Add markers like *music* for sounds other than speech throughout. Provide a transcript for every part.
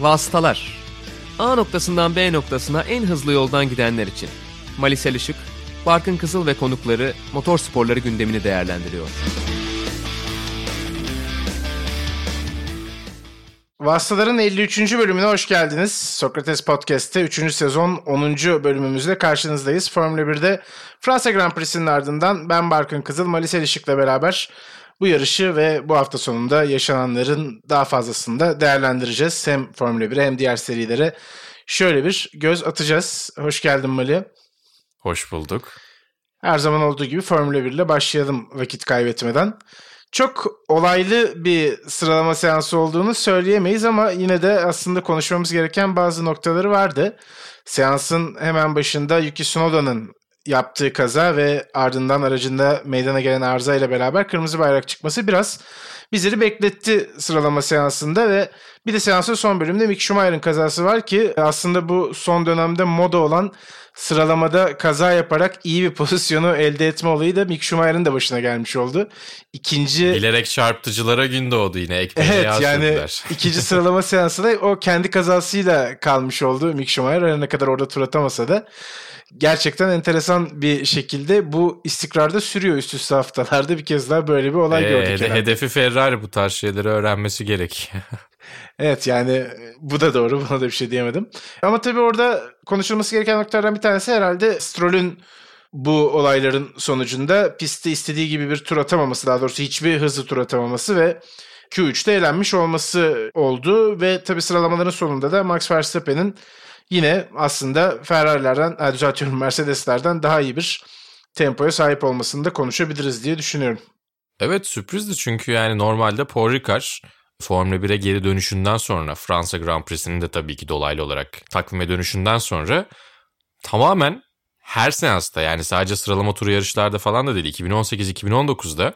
Vasıtalar A noktasından B noktasına en hızlı yoldan gidenler için. Malisel Işık, Barkın Kızıl ve konukları motor sporları gündemini değerlendiriyor. Vasıtaların 53. bölümüne hoş geldiniz. Sokrates Podcast'te 3. sezon 10. bölümümüzde karşınızdayız. Formula 1'de Fransa Grand Prix'sinin ardından ben Barkın Kızıl, Malisel Işık'la beraber bu yarışı ve bu hafta sonunda yaşananların daha fazlasını da değerlendireceğiz. Hem Formula 1'e hem diğer serilere şöyle bir göz atacağız. Hoş geldin Mali. Hoş bulduk. Her zaman olduğu gibi Formula 1 ile başlayalım vakit kaybetmeden. Çok olaylı bir sıralama seansı olduğunu söyleyemeyiz ama yine de aslında konuşmamız gereken bazı noktaları vardı. Seansın hemen başında Yuki Tsunoda'nın yaptığı kaza ve ardından aracında meydana gelen arıza ile beraber kırmızı bayrak çıkması biraz bizleri bekletti sıralama seansında ve bir de seansın son bölümde Mick Schumacher'ın kazası var ki aslında bu son dönemde moda olan sıralamada kaza yaparak iyi bir *laughs* pozisyonu elde etme olayı da Mick Schumacher'ın da başına gelmiş oldu. İkinci... Bilerek çarpıtıcılara gün doğdu yine. Ekmeğe evet yani *laughs* ikinci sıralama seansı da o kendi kazasıyla kalmış oldu Mick Schumacher. ne kadar orada tur atamasa da gerçekten enteresan bir şekilde bu istikrarda sürüyor üst üste haftalarda bir kez daha böyle bir olay ee, gördük. Hede, hedefi Ferrari bu tarz şeyleri öğrenmesi gerek. *laughs* evet yani bu da doğru *laughs* buna da bir şey diyemedim. Ama tabii orada konuşulması gereken noktalardan bir tanesi herhalde Stroll'ün bu olayların sonucunda pistte istediği gibi bir tur atamaması daha doğrusu hiçbir hızlı tur atamaması ve Q3'te elenmiş olması oldu ve tabii sıralamaların sonunda da Max Verstappen'in yine aslında Ferrari'lerden, düzeltiyorum Mercedes'lerden daha iyi bir tempoya sahip olmasını da konuşabiliriz diye düşünüyorum. Evet sürprizdi çünkü yani normalde Paul Ricard Formula 1'e geri dönüşünden sonra Fransa Grand Prix'sinin de tabii ki dolaylı olarak takvime dönüşünden sonra tamamen her seansta yani sadece sıralama turu yarışlarda falan da değil 2018-2019'da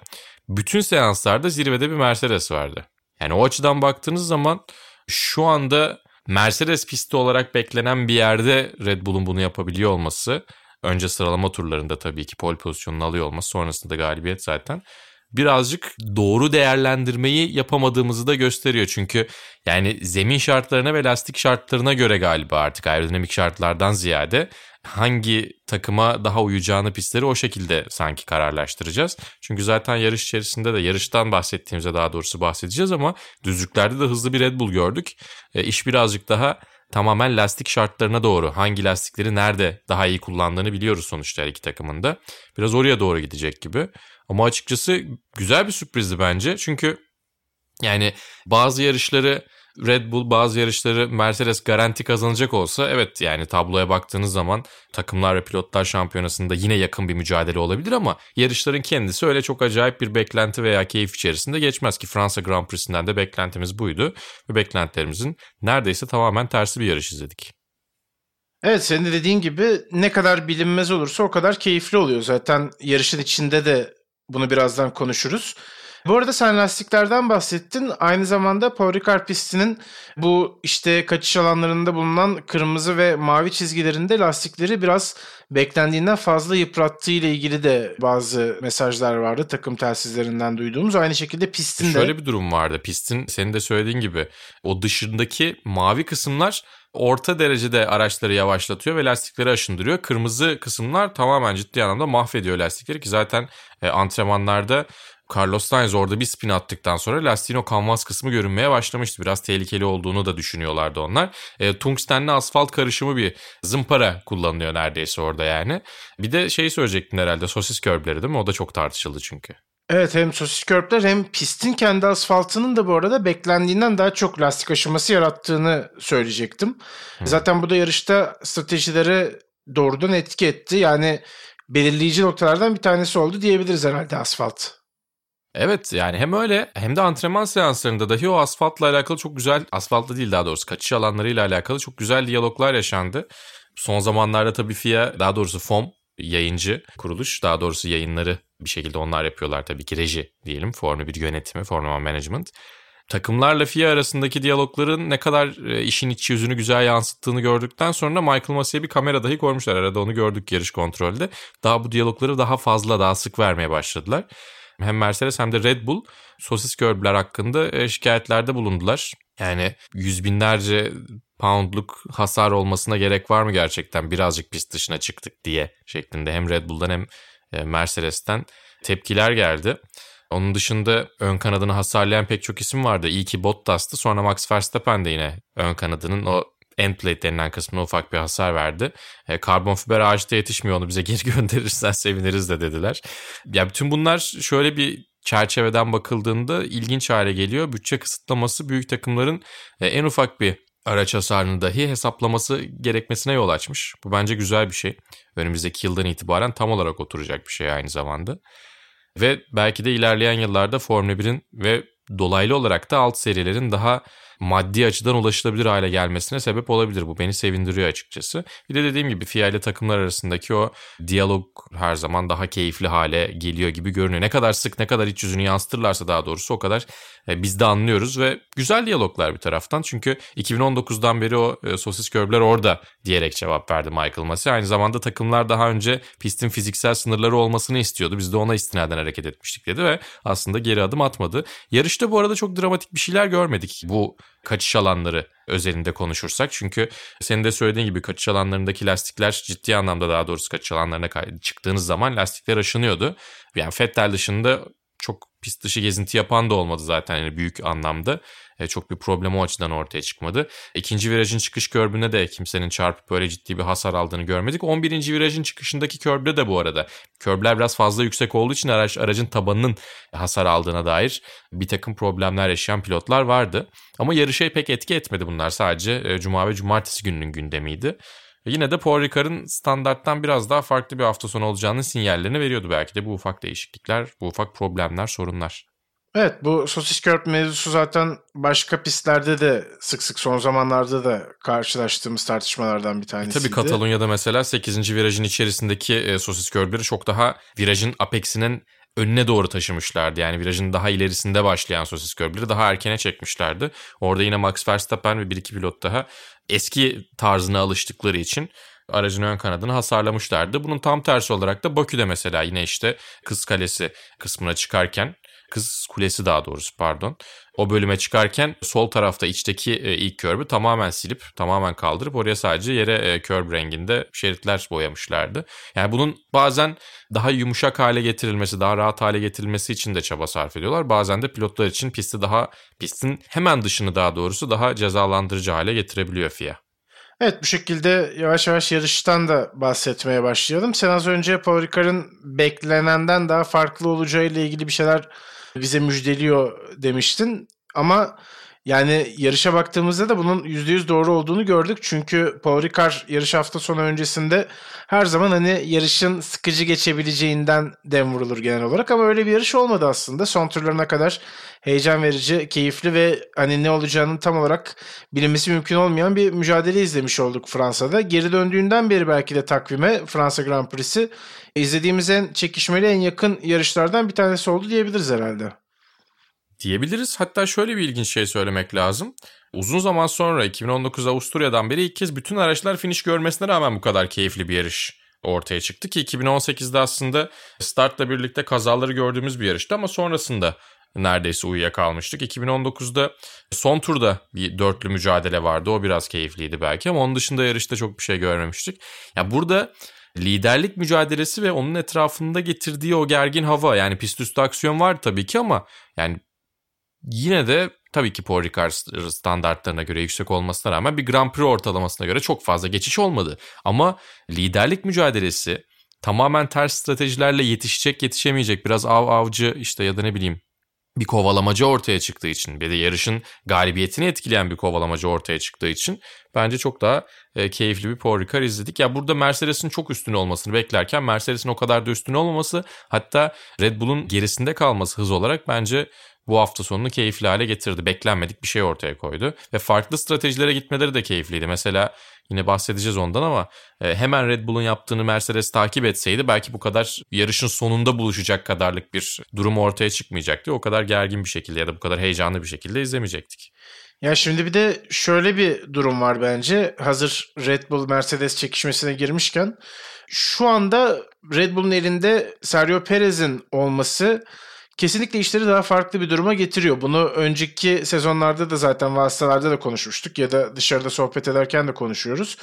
bütün seanslarda zirvede bir Mercedes vardı. Yani o açıdan baktığınız zaman şu anda Mercedes pisti olarak beklenen bir yerde Red Bull'un bunu yapabiliyor olması, önce sıralama turlarında tabii ki pole pozisyonunu alıyor olması, sonrasında galibiyet zaten birazcık doğru değerlendirmeyi yapamadığımızı da gösteriyor. Çünkü yani zemin şartlarına ve lastik şartlarına göre galiba artık aerodinamik şartlardan ziyade hangi takıma daha uyacağını pistleri o şekilde sanki kararlaştıracağız. Çünkü zaten yarış içerisinde de yarıştan bahsettiğimizde daha doğrusu bahsedeceğiz ama düzlüklerde de hızlı bir Red Bull gördük. E, iş birazcık daha tamamen lastik şartlarına doğru hangi lastikleri nerede daha iyi kullandığını biliyoruz sonuçta her iki takımın da. Biraz oraya doğru gidecek gibi. Ama açıkçası güzel bir sürprizdi bence. Çünkü yani bazı yarışları Red Bull bazı yarışları Mercedes garanti kazanacak olsa evet yani tabloya baktığınız zaman takımlar ve pilotlar şampiyonasında yine yakın bir mücadele olabilir ama yarışların kendisi öyle çok acayip bir beklenti veya keyif içerisinde geçmez ki Fransa Grand Prix'sinden de beklentimiz buydu ve beklentilerimizin neredeyse tamamen tersi bir yarış izledik. Evet senin de dediğin gibi ne kadar bilinmez olursa o kadar keyifli oluyor. Zaten yarışın içinde de bunu birazdan konuşuruz. Bu arada sen lastiklerden bahsettin. Aynı zamanda Paul Ricard pistinin bu işte kaçış alanlarında bulunan kırmızı ve mavi çizgilerinde lastikleri biraz beklendiğinden fazla yıprattığı ile ilgili de bazı mesajlar vardı takım telsizlerinden duyduğumuz. Aynı şekilde pistin de. Şöyle bir durum vardı. Pistin senin de söylediğin gibi o dışındaki mavi kısımlar orta derecede araçları yavaşlatıyor ve lastikleri aşındırıyor. Kırmızı kısımlar tamamen ciddi anlamda mahvediyor lastikleri ki zaten e, antrenmanlarda Carlos Sainz orada bir spin attıktan sonra lastiğin o kanvas kısmı görünmeye başlamıştı. Biraz tehlikeli olduğunu da düşünüyorlardı onlar. E, tungstenli asfalt karışımı bir zımpara kullanılıyor neredeyse orada yani. Bir de şey söyleyecektin herhalde sosis körbleri değil mi? O da çok tartışıldı çünkü. Evet hem sosis körpler hem pistin kendi asfaltının da bu arada beklendiğinden daha çok lastik aşıması yarattığını söyleyecektim. Hmm. Zaten bu da yarışta stratejilere doğrudan etki etti. Yani belirleyici noktalardan bir tanesi oldu diyebiliriz herhalde asfalt. Evet yani hem öyle hem de antrenman seanslarında dahi o asfaltla alakalı çok güzel, asfaltla değil daha doğrusu kaçış alanlarıyla alakalı çok güzel diyaloglar yaşandı. Son zamanlarda tabii FIA daha doğrusu FOM yayıncı kuruluş daha doğrusu yayınları bir şekilde onlar yapıyorlar tabii ki reji diyelim Formula bir yönetimi Formula Management. Takımlarla FIA arasındaki diyalogların ne kadar e, işin iç yüzünü güzel yansıttığını gördükten sonra Michael Massey'e bir kamera dahi koymuşlar. Arada onu gördük yarış kontrolde. Daha bu diyalogları daha fazla daha sık vermeye başladılar. Hem Mercedes hem de Red Bull sosis körbüler hakkında e, şikayetlerde bulundular. Yani yüz binlerce poundluk hasar olmasına gerek var mı gerçekten birazcık pist dışına çıktık diye şeklinde hem Red Bull'dan hem e, Mercedes'ten tepkiler geldi. Onun dışında ön kanadını hasarlayan pek çok isim vardı. İyi ki Bottas'tı. Sonra Max Verstappen de yine ön kanadının o end plate denilen kısmına ufak bir hasar verdi. E, karbon fiber ağaçta yetişmiyor onu bize *laughs* geri gönderirsen seviniriz de dediler. Ya bütün bunlar şöyle bir çerçeveden bakıldığında ilginç hale geliyor. Bütçe kısıtlaması büyük takımların e, en ufak bir araç hasarını dahi hesaplaması gerekmesine yol açmış. Bu bence güzel bir şey. Önümüzdeki yıldan itibaren tam olarak oturacak bir şey aynı zamanda. Ve belki de ilerleyen yıllarda Formula 1'in ve dolaylı olarak da alt serilerin daha maddi açıdan ulaşılabilir hale gelmesine sebep olabilir. Bu beni sevindiriyor açıkçası. Bir de dediğim gibi FIA ile takımlar arasındaki o diyalog her zaman daha keyifli hale geliyor gibi görünüyor. Ne kadar sık ne kadar iç yüzünü yansıtırlarsa daha doğrusu o kadar e, biz de anlıyoruz ve güzel diyaloglar bir taraftan. Çünkü 2019'dan beri o e, sosis körbler orada diyerek cevap verdi Michael Massey. Aynı zamanda takımlar daha önce pistin fiziksel sınırları olmasını istiyordu. Biz de ona istinaden hareket etmiştik dedi ve aslında geri adım atmadı. Yarışta bu arada çok dramatik bir şeyler görmedik. Bu kaçış alanları özelinde konuşursak. Çünkü senin de söylediğin gibi kaçış alanlarındaki lastikler ciddi anlamda daha doğrusu kaçış alanlarına çıktığınız zaman lastikler aşınıyordu. Yani Fettel dışında çok pist dışı gezinti yapan da olmadı zaten yani büyük anlamda. E, çok bir problem o açıdan ortaya çıkmadı. İkinci virajın çıkış körbüne de kimsenin çarpıp böyle ciddi bir hasar aldığını görmedik. 11. virajın çıkışındaki körbde de bu arada körbler biraz fazla yüksek olduğu için araç, aracın tabanının hasar aldığına dair bir takım problemler yaşayan pilotlar vardı. Ama yarışa pek etki etmedi bunlar sadece e, cuma ve cumartesi gününün gündemiydi. Yine de Paul Ricard'ın standarttan biraz daha farklı bir hafta sonu olacağının sinyallerini veriyordu belki de bu ufak değişiklikler, bu ufak problemler, sorunlar. Evet bu sosis körp mevzusu zaten başka pistlerde de sık sık son zamanlarda da karşılaştığımız tartışmalardan bir tanesiydi. E tabii Katalonya'da mesela 8. virajın içerisindeki e, sosis körbleri çok daha virajın apexinin önüne doğru taşımışlardı. Yani virajın daha ilerisinde başlayan sosis körbleri daha erkene çekmişlerdi. Orada yine Max Verstappen ve bir iki pilot daha eski tarzına alıştıkları için aracın ön kanadını hasarlamışlardı. Bunun tam tersi olarak da Bakü'de mesela yine işte Kız Kalesi kısmına çıkarken Kız Kulesi daha doğrusu pardon. O bölüme çıkarken sol tarafta içteki e, ilk körbü tamamen silip tamamen kaldırıp oraya sadece yere e, körb renginde şeritler boyamışlardı. Yani bunun bazen daha yumuşak hale getirilmesi, daha rahat hale getirilmesi için de çaba sarf ediyorlar. Bazen de pilotlar için pisti daha pistin hemen dışını daha doğrusu daha cezalandırıcı hale getirebiliyor FIA. Evet bu şekilde yavaş yavaş yarıştan da bahsetmeye başlayalım. Sen az önce Paul Ricard'ın beklenenden daha farklı olacağı ile ilgili bir şeyler bize müjdeliyor demiştin. Ama yani yarışa baktığımızda da bunun %100 doğru olduğunu gördük. Çünkü Paul Ricard yarış hafta sonu öncesinde her zaman hani yarışın sıkıcı geçebileceğinden dem vurulur genel olarak. Ama öyle bir yarış olmadı aslında. Son turlarına kadar heyecan verici, keyifli ve hani ne olacağının tam olarak bilinmesi mümkün olmayan bir mücadele izlemiş olduk Fransa'da. Geri döndüğünden beri belki de takvime Fransa Grand Prix'si izlediğimiz en çekişmeli, en yakın yarışlardan bir tanesi oldu diyebiliriz herhalde diyebiliriz. Hatta şöyle bir ilginç şey söylemek lazım. Uzun zaman sonra 2019 Avusturya'dan beri ilk kez bütün araçlar finish görmesine rağmen bu kadar keyifli bir yarış ortaya çıktı ki 2018'de aslında startla birlikte kazaları gördüğümüz bir yarıştı ama sonrasında neredeyse uyuyakalmıştık. 2019'da son turda bir dörtlü mücadele vardı. O biraz keyifliydi belki ama onun dışında yarışta çok bir şey görmemiştik. Ya burada liderlik mücadelesi ve onun etrafında getirdiği o gergin hava yani pist üstü aksiyon var tabii ki ama yani yine de tabii ki Paul Ricard standartlarına göre yüksek olmasına rağmen bir Grand Prix ortalamasına göre çok fazla geçiş olmadı. Ama liderlik mücadelesi tamamen ters stratejilerle yetişecek yetişemeyecek biraz av avcı işte ya da ne bileyim bir kovalamacı ortaya çıktığı için ve de yarışın galibiyetini etkileyen bir kovalamacı ortaya çıktığı için bence çok daha e, keyifli bir Paul Ricard izledik. Ya burada Mercedes'in çok üstün olmasını beklerken Mercedes'in o kadar da üstün olmaması hatta Red Bull'un gerisinde kalması hız olarak bence bu hafta sonunu keyifli hale getirdi. Beklenmedik bir şey ortaya koydu. Ve farklı stratejilere gitmeleri de keyifliydi. Mesela yine bahsedeceğiz ondan ama e, hemen Red Bull'un yaptığını Mercedes takip etseydi belki bu kadar yarışın sonunda buluşacak kadarlık bir durum ortaya çıkmayacaktı. O kadar gergin bir şekilde ya da bu kadar heyecanlı bir şekilde izlemeyecektik. Ya şimdi bir de şöyle bir durum var bence. Hazır Red Bull Mercedes çekişmesine girmişken şu anda Red Bull'un elinde Sergio Perez'in olması kesinlikle işleri daha farklı bir duruma getiriyor. Bunu önceki sezonlarda da zaten vasıtalarda da konuşmuştuk ya da dışarıda sohbet ederken de konuşuyoruz.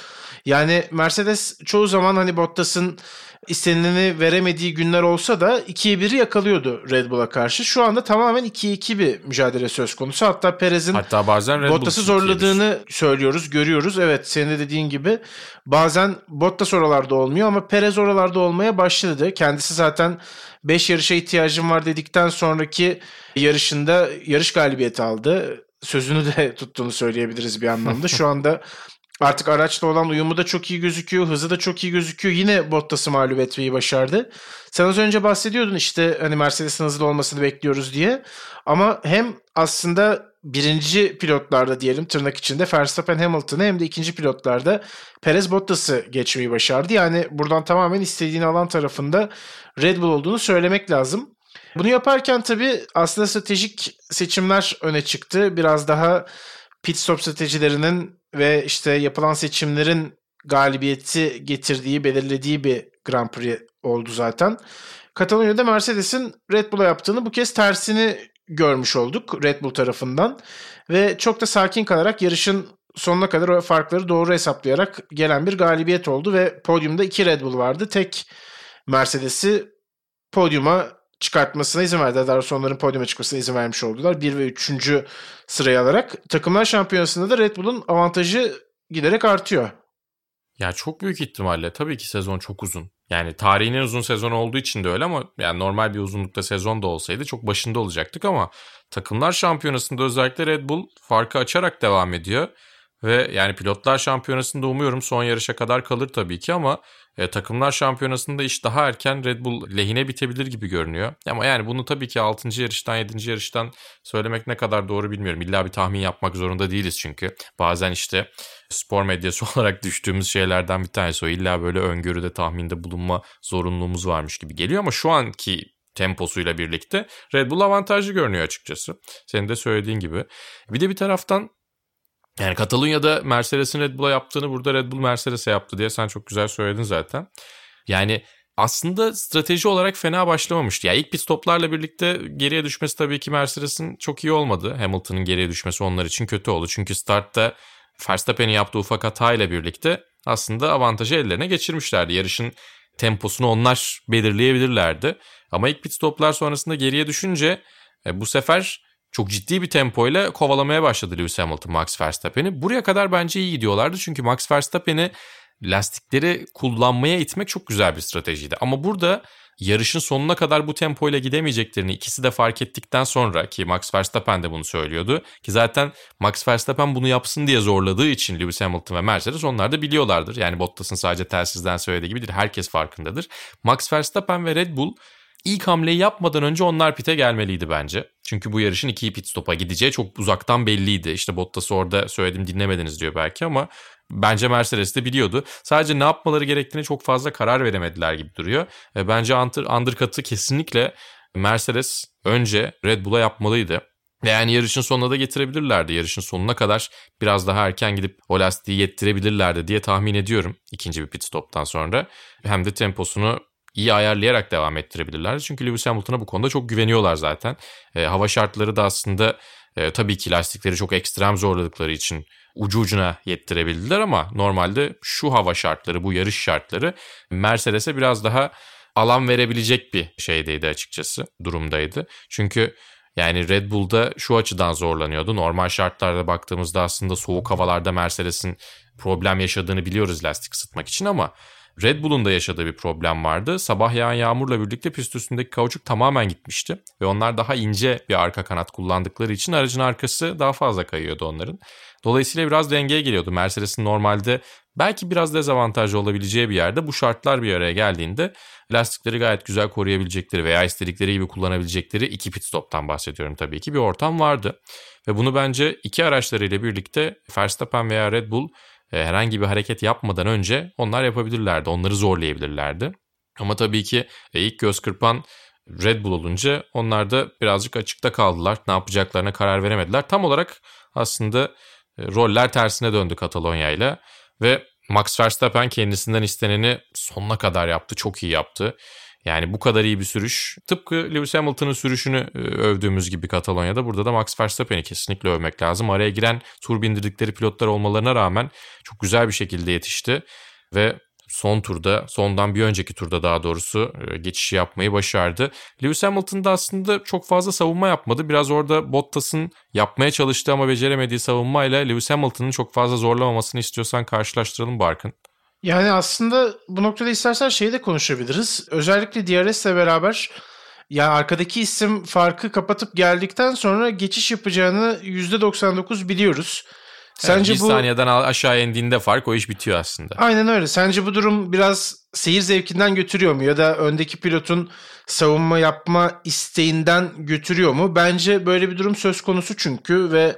Yani Mercedes çoğu zaman hani Bottas'ın istenileni veremediği günler olsa da 2'ye 1'i yakalıyordu Red Bull'a karşı. Şu anda tamamen 2'ye 2 bir mücadele söz konusu. Hatta Perez'in Hatta bazen Red Bottas'ı zorladığını söylüyoruz, görüyoruz. Evet senin de dediğin gibi bazen Bottas oralarda olmuyor ama Perez oralarda olmaya başladı. Kendisi zaten 5 yarışa ihtiyacım var dedikten sonraki yarışında yarış galibiyeti aldı. Sözünü de *laughs* tuttuğunu söyleyebiliriz bir anlamda. Şu anda Artık araçla olan uyumu da çok iyi gözüküyor. Hızı da çok iyi gözüküyor. Yine Bottas'ı mağlup etmeyi başardı. Sen az önce bahsediyordun işte hani Mercedes'in hızlı olmasını bekliyoruz diye. Ama hem aslında birinci pilotlarda diyelim tırnak içinde Verstappen Hamilton'ı hem de ikinci pilotlarda Perez Bottas'ı geçmeyi başardı. Yani buradan tamamen istediğini alan tarafında Red Bull olduğunu söylemek lazım. Bunu yaparken tabii aslında stratejik seçimler öne çıktı. Biraz daha pit stop stratejilerinin ve işte yapılan seçimlerin galibiyeti getirdiği, belirlediği bir Grand Prix oldu zaten. Katalonya'da Mercedes'in Red Bull'a yaptığını bu kez tersini görmüş olduk Red Bull tarafından. Ve çok da sakin kalarak yarışın sonuna kadar o farkları doğru hesaplayarak gelen bir galibiyet oldu ve podyumda iki Red Bull vardı. Tek Mercedes'i podyuma çıkartmasına izin verdiler. Daha sonra onların podyuma çıkmasına izin vermiş oldular. 1 ve 3. sıraya alarak. Takımlar şampiyonasında da Red Bull'un avantajı giderek artıyor. Ya çok büyük ihtimalle tabii ki sezon çok uzun. Yani tarihin en uzun sezon olduğu için de öyle ama yani normal bir uzunlukta sezon da olsaydı çok başında olacaktık ama takımlar şampiyonasında özellikle Red Bull farkı açarak devam ediyor. Ve yani pilotlar şampiyonasında umuyorum son yarışa kadar kalır tabii ki ama e, takımlar şampiyonasında iş daha erken Red Bull lehine bitebilir gibi görünüyor. Ama yani bunu tabii ki 6. yarıştan 7. yarıştan söylemek ne kadar doğru bilmiyorum. İlla bir tahmin yapmak zorunda değiliz çünkü. Bazen işte spor medyası *laughs* olarak düştüğümüz şeylerden bir tanesi o. İlla böyle öngörüde tahminde bulunma zorunluluğumuz varmış gibi geliyor ama şu anki temposuyla birlikte Red Bull avantajlı görünüyor açıkçası. Senin de söylediğin gibi. Bir de bir taraftan yani Katalonya'da Mercedes'in Red Bull'a yaptığını burada Red Bull Mercedes'e yaptı diye sen çok güzel söyledin zaten. Yani aslında strateji olarak fena başlamamıştı. Ya yani ilk pit stoplarla birlikte geriye düşmesi tabii ki Mercedes'in çok iyi olmadı. Hamilton'ın geriye düşmesi onlar için kötü oldu. Çünkü startta Verstappen'in yaptığı ufak hatayla birlikte aslında avantajı ellerine geçirmişlerdi. Yarışın temposunu onlar belirleyebilirlerdi. Ama ilk pit stoplar sonrasında geriye düşünce e, bu sefer çok ciddi bir tempoyla kovalamaya başladı Lewis Hamilton Max Verstappen'i. Buraya kadar bence iyi gidiyorlardı çünkü Max Verstappen'i lastikleri kullanmaya itmek çok güzel bir stratejiydi. Ama burada yarışın sonuna kadar bu tempoyla gidemeyeceklerini ikisi de fark ettikten sonra ki Max Verstappen de bunu söylüyordu ki zaten Max Verstappen bunu yapsın diye zorladığı için Lewis Hamilton ve Mercedes onlar da biliyorlardır. Yani Bottas'ın sadece telsizden söylediği gibidir. Herkes farkındadır. Max Verstappen ve Red Bull İlk hamleyi yapmadan önce onlar pite gelmeliydi bence. Çünkü bu yarışın iki pit stopa gideceği çok uzaktan belliydi. İşte Bottas'ı orada söyledim dinlemediniz diyor belki ama bence Mercedes de biliyordu. Sadece ne yapmaları gerektiğini çok fazla karar veremediler gibi duruyor. E, bence under, undercut'ı kesinlikle Mercedes önce Red Bull'a yapmalıydı. Yani yarışın sonuna da getirebilirlerdi. Yarışın sonuna kadar biraz daha erken gidip o lastiği yettirebilirlerdi diye tahmin ediyorum ikinci bir pit stoptan sonra. Hem de temposunu iyi ayarlayarak devam ettirebilirler. Çünkü Lewis Hamilton'a bu konuda çok güveniyorlar zaten. E, hava şartları da aslında e, tabii ki lastikleri çok ekstrem zorladıkları için ucu ucuna yettirebildiler ama normalde şu hava şartları, bu yarış şartları Mercedes'e biraz daha alan verebilecek bir şeydeydi açıkçası, durumdaydı. Çünkü yani Red Bull'da şu açıdan zorlanıyordu. Normal şartlarda baktığımızda aslında soğuk havalarda Mercedes'in problem yaşadığını biliyoruz lastik ısıtmak için ama Red Bull'un da yaşadığı bir problem vardı. Sabah yağan yağmurla birlikte pist üstündeki kauçuk tamamen gitmişti. Ve onlar daha ince bir arka kanat kullandıkları için aracın arkası daha fazla kayıyordu onların. Dolayısıyla biraz dengeye geliyordu. Mercedes'in normalde belki biraz dezavantajlı olabileceği bir yerde bu şartlar bir araya geldiğinde lastikleri gayet güzel koruyabilecekleri veya istedikleri gibi kullanabilecekleri iki pit stop'tan bahsediyorum tabii ki bir ortam vardı. Ve bunu bence iki araçlarıyla birlikte Verstappen veya Red Bull herhangi bir hareket yapmadan önce onlar yapabilirlerdi. Onları zorlayabilirlerdi. Ama tabii ki e, ilk göz kırpan Red Bull olunca onlar da birazcık açıkta kaldılar. Ne yapacaklarına karar veremediler. Tam olarak aslında e, roller tersine döndü Katalonya ile ve Max Verstappen kendisinden isteneni sonuna kadar yaptı. Çok iyi yaptı. Yani bu kadar iyi bir sürüş. Tıpkı Lewis Hamilton'ın sürüşünü e, övdüğümüz gibi Katalonya'da burada da Max Verstappen'i kesinlikle övmek lazım. Araya giren tur bindirdikleri pilotlar olmalarına rağmen çok güzel bir şekilde yetişti ve son turda, sondan bir önceki turda daha doğrusu e, geçişi yapmayı başardı. Lewis Hamilton da aslında çok fazla savunma yapmadı. Biraz orada Bottas'ın yapmaya çalıştığı ama beceremediği savunmayla Lewis Hamilton'ın çok fazla zorlamamasını istiyorsan karşılaştıralım Barkın. Yani aslında bu noktada istersen şeyi de konuşabiliriz. Özellikle DRS ile beraber yani arkadaki isim farkı kapatıp geldikten sonra geçiş yapacağını %99 biliyoruz. Sence yani bir bu saniyeden aşağı indiğinde fark o iş bitiyor aslında. Aynen öyle. Sence bu durum biraz seyir zevkinden götürüyor mu ya da öndeki pilotun savunma yapma isteğinden götürüyor mu? Bence böyle bir durum söz konusu çünkü ve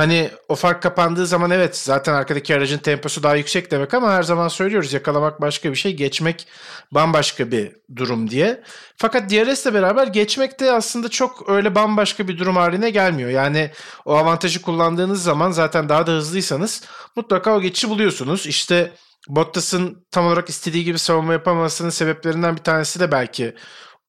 Hani o fark kapandığı zaman evet zaten arkadaki aracın temposu daha yüksek demek ama her zaman söylüyoruz yakalamak başka bir şey, geçmek bambaşka bir durum diye. Fakat DRS ile beraber geçmek de aslında çok öyle bambaşka bir durum haline gelmiyor. Yani o avantajı kullandığınız zaman zaten daha da hızlıysanız mutlaka o geçişi buluyorsunuz. İşte Bottas'ın tam olarak istediği gibi savunma yapamamasının sebeplerinden bir tanesi de belki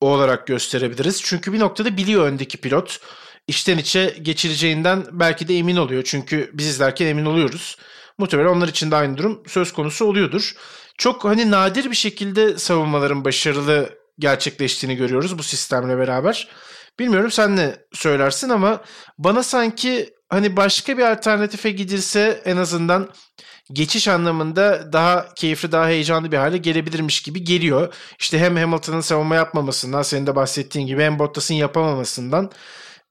o olarak gösterebiliriz. Çünkü bir noktada biliyor öndeki pilot içten içe geçireceğinden belki de emin oluyor. Çünkü biz izlerken emin oluyoruz. Muhtemelen onlar için de aynı durum söz konusu oluyordur. Çok hani nadir bir şekilde savunmaların başarılı gerçekleştiğini görüyoruz bu sistemle beraber. Bilmiyorum sen ne söylersin ama bana sanki hani başka bir alternatife gidilse en azından geçiş anlamında daha keyifli, daha heyecanlı bir hale gelebilirmiş gibi geliyor. İşte hem Hamilton'ın savunma yapmamasından, senin de bahsettiğin gibi hem Bottas'ın yapamamasından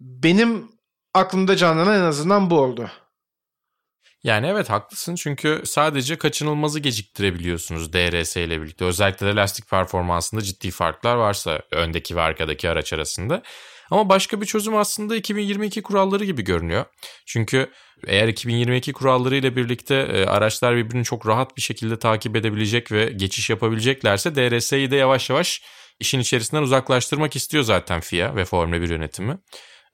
benim aklımda canlanan en azından bu oldu. Yani evet haklısın çünkü sadece kaçınılmazı geciktirebiliyorsunuz DRS ile birlikte. Özellikle de lastik performansında ciddi farklar varsa öndeki ve arkadaki araç arasında. Ama başka bir çözüm aslında 2022 kuralları gibi görünüyor. Çünkü eğer 2022 kuralları ile birlikte e, araçlar birbirini çok rahat bir şekilde takip edebilecek ve geçiş yapabileceklerse DRS'yi de yavaş yavaş işin içerisinden uzaklaştırmak istiyor zaten FIA ve Formula 1 yönetimi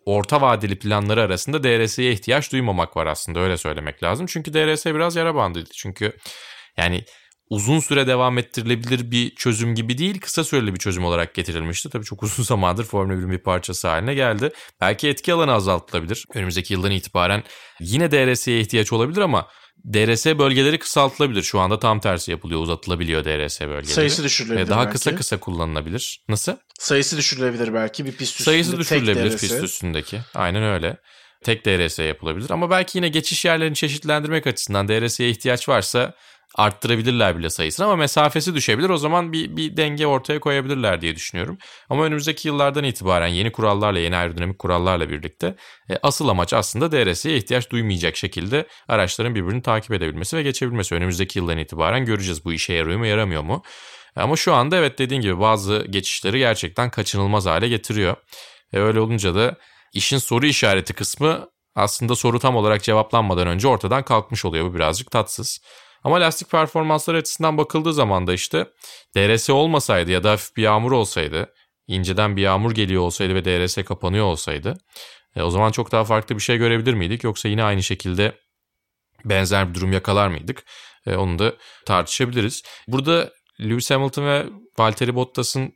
orta vadeli planları arasında DRS'ye ihtiyaç duymamak var aslında öyle söylemek lazım. Çünkü DRS biraz yara bandıydı. Çünkü yani uzun süre devam ettirilebilir bir çözüm gibi değil kısa süreli bir çözüm olarak getirilmişti. Tabii çok uzun *laughs* zamandır Formula 1'in bir parçası haline geldi. Belki etki alanı azaltılabilir. Önümüzdeki yıldan itibaren yine DRS'ye ihtiyaç olabilir ama DRS bölgeleri kısaltılabilir. Şu anda tam tersi yapılıyor. Uzatılabiliyor DRS bölgeleri. Sayısı düşürülebilir Daha belki. kısa kısa kullanılabilir. Nasıl? Sayısı düşürülebilir belki bir pist üstünde. Sayısı düşürülebilir pist üstündeki. Aynen öyle. Tek DRS yapılabilir ama belki yine geçiş yerlerini çeşitlendirmek açısından DRS'ye ihtiyaç varsa arttırabilirler bile sayısını ama mesafesi düşebilir. O zaman bir, bir denge ortaya koyabilirler diye düşünüyorum. Ama önümüzdeki yıllardan itibaren yeni kurallarla, yeni aerodinamik kurallarla birlikte e, asıl amaç aslında DRS'ye ihtiyaç duymayacak şekilde araçların birbirini takip edebilmesi ve geçebilmesi. Önümüzdeki yıldan itibaren göreceğiz bu işe yarıyor mu yaramıyor mu. Ama şu anda evet dediğin gibi bazı geçişleri gerçekten kaçınılmaz hale getiriyor. E, öyle olunca da işin soru işareti kısmı aslında soru tam olarak cevaplanmadan önce ortadan kalkmış oluyor. Bu birazcık tatsız. Ama lastik performansları açısından bakıldığı zaman da işte DRS olmasaydı ya da hafif bir yağmur olsaydı, inceden bir yağmur geliyor olsaydı ve DRS kapanıyor olsaydı e, o zaman çok daha farklı bir şey görebilir miydik? Yoksa yine aynı şekilde benzer bir durum yakalar mıydık? E, onu da tartışabiliriz. Burada Lewis Hamilton ve Valtteri Bottas'ın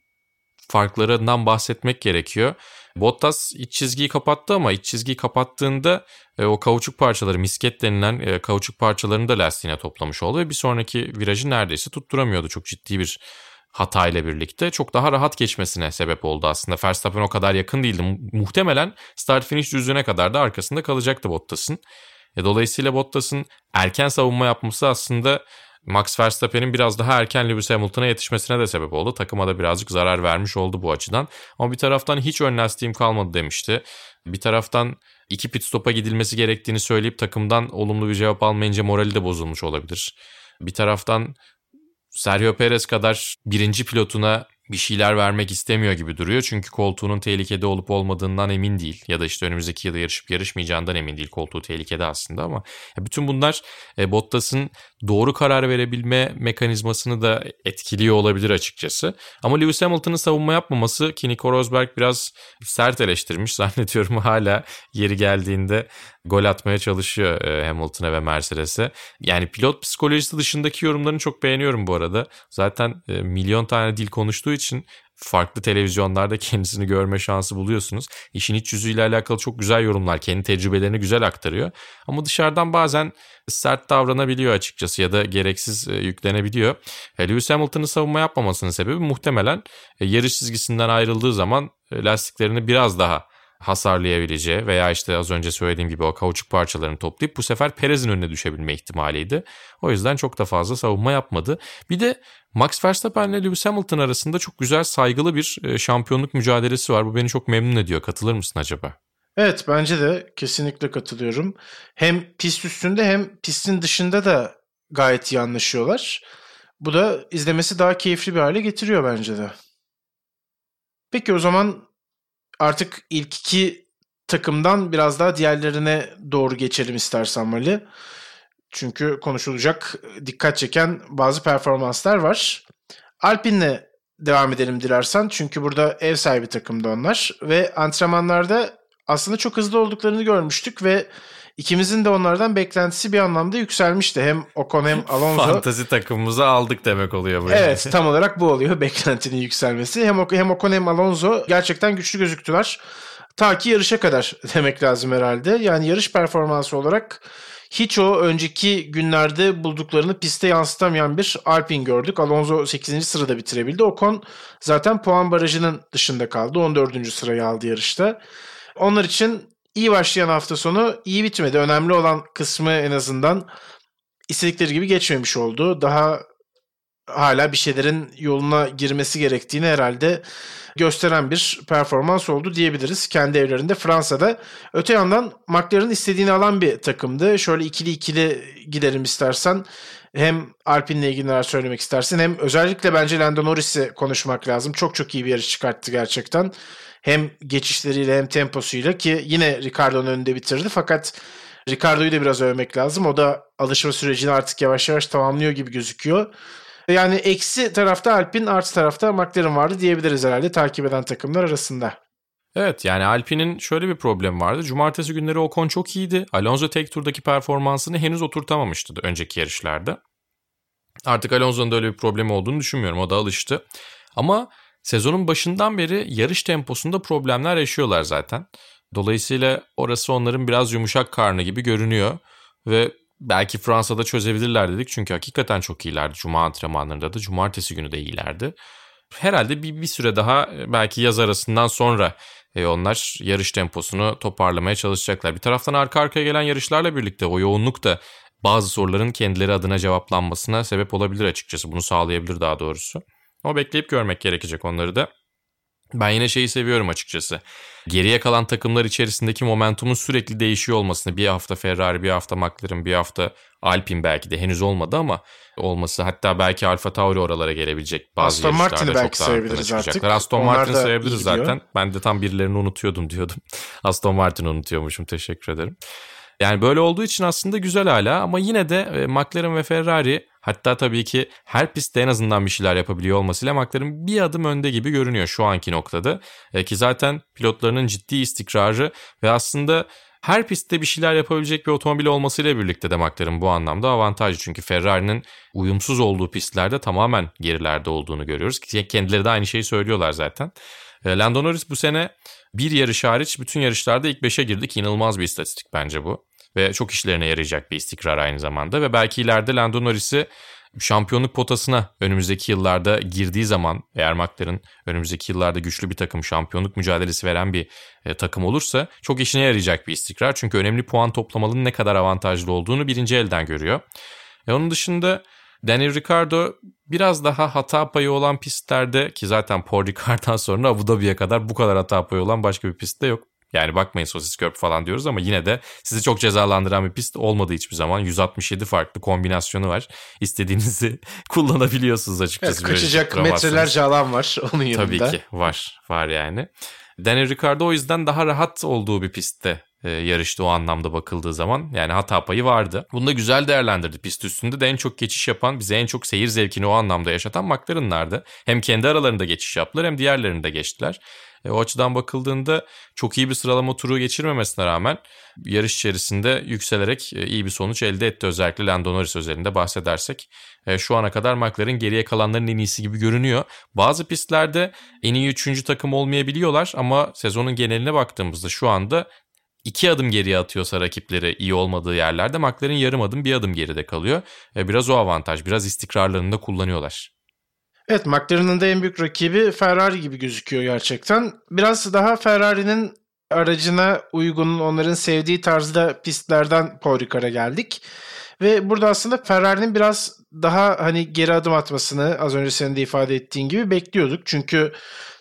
farklarından bahsetmek gerekiyor. Bottas iç çizgiyi kapattı ama iç çizgiyi kapattığında e, o kauçuk parçaları misket denilen e, kauçuk parçalarını da lastiğine toplamış oldu ve bir sonraki virajı neredeyse tutturamıyordu çok ciddi bir hata ile birlikte çok daha rahat geçmesine sebep oldu aslında. Verstappen o kadar yakın değildi. Muhtemelen start finish düzlüğüne kadar da arkasında kalacaktı Bottas'ın. E, dolayısıyla Bottas'ın erken savunma yapması aslında Max Verstappen'in biraz daha erken Lewis Hamilton'a yetişmesine de sebep oldu. Takıma da birazcık zarar vermiş oldu bu açıdan. Ama bir taraftan hiç ön lastiğim kalmadı demişti. Bir taraftan iki pit stop'a gidilmesi gerektiğini söyleyip takımdan olumlu bir cevap almayınca morali de bozulmuş olabilir. Bir taraftan Sergio Perez kadar birinci pilotuna bir şeyler vermek istemiyor gibi duruyor. Çünkü koltuğunun tehlikede olup olmadığından emin değil. Ya da işte önümüzdeki yılda yarışıp yarışmayacağından emin değil. Koltuğu tehlikede aslında ama bütün bunlar e, Bottas'ın doğru karar verebilme mekanizmasını da etkiliyor olabilir açıkçası. Ama Lewis Hamilton'ın savunma yapmaması ki Nico Rosberg biraz sert eleştirmiş. *laughs* Zannediyorum hala yeri geldiğinde gol atmaya çalışıyor e, Hamilton'a ve Mercedes'e. Yani pilot psikolojisi dışındaki yorumlarını çok beğeniyorum bu arada. Zaten e, milyon tane dil konuştuğu için farklı televizyonlarda kendisini görme şansı buluyorsunuz. İşin iç yüzüyle alakalı çok güzel yorumlar, kendi tecrübelerini güzel aktarıyor. Ama dışarıdan bazen sert davranabiliyor açıkçası ya da gereksiz e, yüklenebiliyor. E, Lewis Hamilton'ın savunma yapmamasının sebebi muhtemelen e, yarış çizgisinden ayrıldığı zaman lastiklerini biraz daha hasarlayabileceği veya işte az önce söylediğim gibi o kauçuk parçalarını toplayıp bu sefer Perez'in önüne düşebilme ihtimaliydi. O yüzden çok da fazla savunma yapmadı. Bir de Max Verstappen ile Lewis Hamilton arasında çok güzel saygılı bir e, şampiyonluk mücadelesi var. Bu beni çok memnun ediyor. Katılır mısın acaba? Evet bence de kesinlikle katılıyorum. Hem pist üstünde hem pistin dışında da gayet iyi anlaşıyorlar. Bu da izlemesi daha keyifli bir hale getiriyor bence de. Peki o zaman artık ilk iki takımdan biraz daha diğerlerine doğru geçelim istersen Mali. Çünkü konuşulacak dikkat çeken bazı performanslar var. Alpine'le devam edelim dilersen. Çünkü burada ev sahibi takımda onlar. Ve antrenmanlarda aslında çok hızlı olduklarını görmüştük ve ikimizin de onlardan beklentisi bir anlamda yükselmişti. Hem Ocon hem *laughs* Alonso. Fantazi takımımızı aldık demek oluyor bu. Evet tam olarak bu oluyor *laughs* beklentinin yükselmesi. Hem, hem Ocon hem Alonso gerçekten güçlü gözüktüler. Ta ki yarışa kadar *laughs* demek lazım herhalde. Yani yarış performansı olarak hiç o önceki günlerde bulduklarını piste yansıtamayan bir Alpine gördük. Alonso 8. sırada bitirebildi. Ocon zaten puan barajının dışında kaldı. 14. sırayı aldı yarışta. Onlar için iyi başlayan hafta sonu iyi bitmedi. Önemli olan kısmı en azından istedikleri gibi geçmemiş oldu. Daha hala bir şeylerin yoluna girmesi gerektiğini herhalde gösteren bir performans oldu diyebiliriz kendi evlerinde Fransa'da. Öte yandan McLaren istediğini alan bir takımdı. Şöyle ikili ikili gidelim istersen. Hem Alpine'le ilgili neler söylemek istersin hem özellikle bence Lando Norris'i konuşmak lazım. Çok çok iyi bir yarış çıkarttı gerçekten. Hem geçişleriyle hem temposuyla ki yine Ricardo'nun önünde bitirdi fakat Ricardo'yu da biraz övmek lazım. O da alışma sürecini artık yavaş yavaş tamamlıyor gibi gözüküyor. Yani eksi tarafta Alpine artı tarafta McLaren vardı diyebiliriz herhalde takip eden takımlar arasında. Evet yani Alpine'in şöyle bir problemi vardı. Cumartesi günleri Ocon çok iyiydi. Alonso tek turdaki performansını henüz oturtamamıştı önceki yarışlarda. Artık Alonso'nun da öyle bir problemi olduğunu düşünmüyorum. O da alıştı. Ama sezonun başından beri yarış temposunda problemler yaşıyorlar zaten. Dolayısıyla orası onların biraz yumuşak karnı gibi görünüyor. Ve belki Fransa'da çözebilirler dedik. Çünkü hakikaten çok iyilerdi. Cuma antrenmanlarında da cumartesi günü de iyilerdi. Herhalde bir, bir süre daha belki yaz arasından sonra e, onlar yarış temposunu toparlamaya çalışacaklar. Bir taraftan arka arkaya gelen yarışlarla birlikte o yoğunluk da bazı soruların kendileri adına cevaplanmasına sebep olabilir açıkçası. Bunu sağlayabilir daha doğrusu. Ama bekleyip görmek gerekecek onları da. Ben yine şeyi seviyorum açıkçası. Geriye kalan takımlar içerisindeki momentumun sürekli değişiyor olmasını. Bir hafta Ferrari, bir hafta McLaren, bir hafta Alpine belki de henüz olmadı ama olması. Hatta belki Alfa Tauri oralara gelebilecek. Bazı Aston Martin'i belki sayabiliriz artık. Aston Martin sayabiliriz zaten. Ben de tam birilerini unutuyordum *laughs* diyordum. Aston Martin'i unutuyormuşum. Teşekkür ederim. Yani böyle olduğu için aslında güzel hala ama yine de e, McLaren ve Ferrari hatta tabii ki her pistte en azından bir şeyler yapabiliyor olmasıyla McLaren bir adım önde gibi görünüyor şu anki noktada. E, ki zaten pilotlarının ciddi istikrarı ve aslında her pistte bir şeyler yapabilecek bir otomobil olmasıyla birlikte de McLaren bu anlamda avantajlı. Çünkü Ferrari'nin uyumsuz olduğu pistlerde tamamen gerilerde olduğunu görüyoruz. Kendileri de aynı şeyi söylüyorlar zaten. E, Lando Norris bu sene bir yarış hariç bütün yarışlarda ilk 5'e girdik. İnanılmaz bir istatistik bence bu ve çok işlerine yarayacak bir istikrar aynı zamanda ve belki ileride Lando Norris'i şampiyonluk potasına önümüzdeki yıllarda girdiği zaman eğer McLaren önümüzdeki yıllarda güçlü bir takım şampiyonluk mücadelesi veren bir e, takım olursa çok işine yarayacak bir istikrar. Çünkü önemli puan toplamanın ne kadar avantajlı olduğunu birinci elden görüyor. E, onun dışında Daniel Ricciardo biraz daha hata payı olan pistlerde ki zaten Paul Ricard'dan sonra Abu Dhabi'ye kadar bu kadar hata payı olan başka bir pistte yok. Yani bakmayın sosis körp falan diyoruz ama yine de sizi çok cezalandıran bir pist olmadı hiçbir zaman. 167 farklı kombinasyonu var. İstediğinizi *laughs* kullanabiliyorsunuz açıkçası. Evet, kaçacak metrelerce alan var *laughs* onun yanında. Tabii ki var. Var yani. Daniel Ricciardo o yüzden daha rahat olduğu bir pistte e, yarıştı o anlamda bakıldığı zaman. Yani hata payı vardı. Bunu da güzel değerlendirdi. Pist üstünde de en çok geçiş yapan, bize en çok seyir zevkini o anlamda yaşatan McLaren'lardı. Hem kendi aralarında geçiş yaptılar hem diğerlerinde geçtiler. E, o açıdan bakıldığında çok iyi bir sıralama turu geçirmemesine rağmen yarış içerisinde yükselerek e, iyi bir sonuç elde etti. Özellikle Lando Norris özelinde bahsedersek. E, şu ana kadar McLaren geriye kalanların en iyisi gibi görünüyor. Bazı pistlerde en iyi üçüncü takım olmayabiliyorlar ama sezonun geneline baktığımızda şu anda iki adım geriye atıyorsa rakipleri iyi olmadığı yerlerde McLaren yarım adım bir adım geride kalıyor. E, biraz o avantaj, biraz istikrarlarını da kullanıyorlar. Evet McLaren'ın da en büyük rakibi Ferrari gibi gözüküyor gerçekten. Biraz daha Ferrari'nin aracına uygun, onların sevdiği tarzda pistlerden Paul Ricard'a geldik. Ve burada aslında Ferrari'nin biraz daha hani geri adım atmasını az önce senin de ifade ettiğin gibi bekliyorduk. Çünkü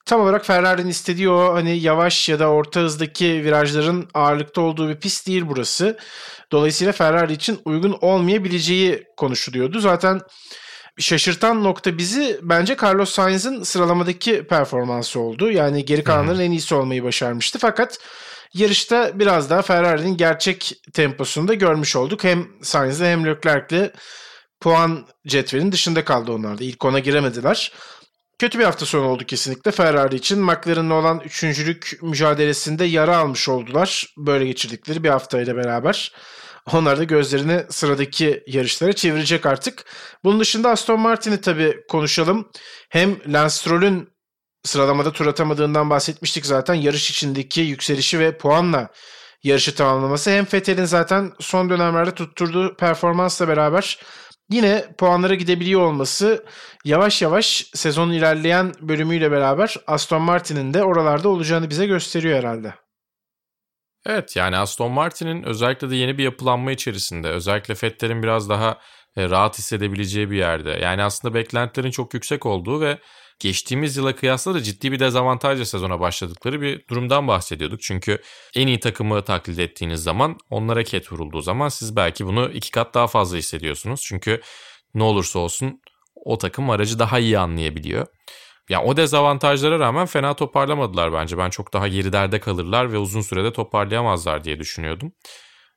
tam olarak Ferrari'nin istediği o hani yavaş ya da orta hızdaki virajların ağırlıkta olduğu bir pist değil burası. Dolayısıyla Ferrari için uygun olmayabileceği konuşuluyordu. Zaten şaşırtan nokta bizi bence Carlos Sainz'ın sıralamadaki performansı oldu. Yani geri kalanların en iyisi olmayı başarmıştı. Fakat yarışta biraz daha Ferrari'nin gerçek temposunu da görmüş olduk. Hem Sainz'le hem Leclerc'le puan cetvelinin dışında kaldı onlar da. İlk ona giremediler. Kötü bir hafta sonu oldu kesinlikle Ferrari için. McLaren'la olan üçüncülük mücadelesinde yara almış oldular. Böyle geçirdikleri bir haftayla beraber. Onlar da gözlerini sıradaki yarışlara çevirecek artık. Bunun dışında Aston Martin'i tabii konuşalım. Hem Lance Stroll'ün sıralamada tur atamadığından bahsetmiştik zaten. Yarış içindeki yükselişi ve puanla yarışı tamamlaması hem Vettel'in zaten son dönemlerde tutturduğu performansla beraber yine puanlara gidebiliyor olması yavaş yavaş sezonun ilerleyen bölümüyle beraber Aston Martin'in de oralarda olacağını bize gösteriyor herhalde. Evet yani Aston Martin'in özellikle de yeni bir yapılanma içerisinde özellikle Vettel'in biraz daha e, rahat hissedebileceği bir yerde. Yani aslında beklentilerin çok yüksek olduğu ve geçtiğimiz yıla kıyasla da ciddi bir dezavantajla sezona başladıkları bir durumdan bahsediyorduk. Çünkü en iyi takımı taklit ettiğiniz zaman onlara ket vurulduğu zaman siz belki bunu iki kat daha fazla hissediyorsunuz. Çünkü ne olursa olsun o takım aracı daha iyi anlayabiliyor. Yani o dezavantajlara rağmen fena toparlamadılar bence. Ben çok daha gerilerde kalırlar ve uzun sürede toparlayamazlar diye düşünüyordum.